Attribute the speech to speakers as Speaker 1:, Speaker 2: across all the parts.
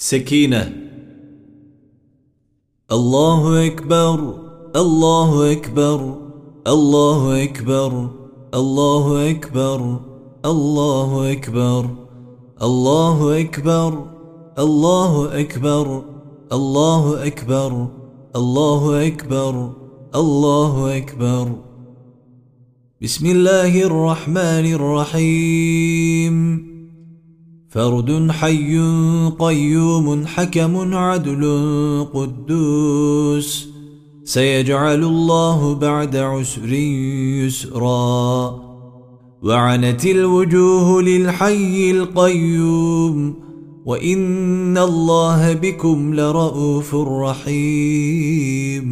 Speaker 1: سكينة. الله أكبر الله أكبر الله أكبر الله أكبر الله أكبر الله أكبر الله أكبر الله أكبر الله أكبر الله أكبر. بسم الله الرحمن الرحيم. فرد حي قيوم حكم عدل قدوس سيجعل الله بعد عسر يسرا وعنت الوجوه للحي القيوم وإن الله بكم لرؤوف رحيم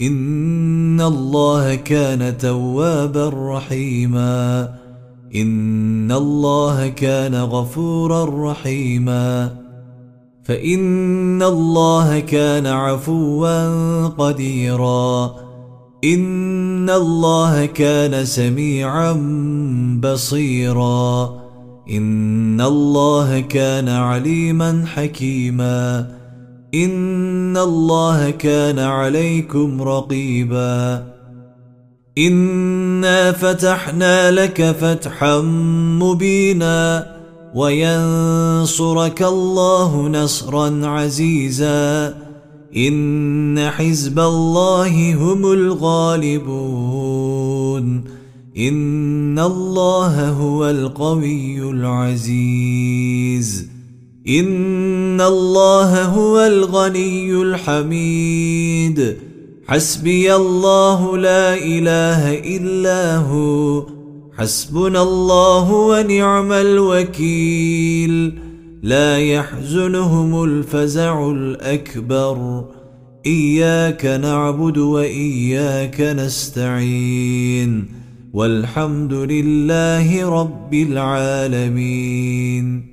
Speaker 1: إن الله كان توابا رحيماً إن الله كان غفورا رحيما فإن الله كان عفوا قديرا إن الله كان سميعا بصيرا إن الله كان عليما حكيما إن الله كان عليكم رقيباً إنا فتحنا لك فتحا مبينا وينصرك الله نصرا عزيزا إن حزب الله هم الغالبون إن الله هو القوي العزيز إن الله هو الغني الحميد حسبي الله لا إله إلا هو. حسبنا الله ونعم الوكيل. لا يحزنهم الفزع الأكبر. إياك نعبد وإياك نستعين. والحمد لله رب العالمين.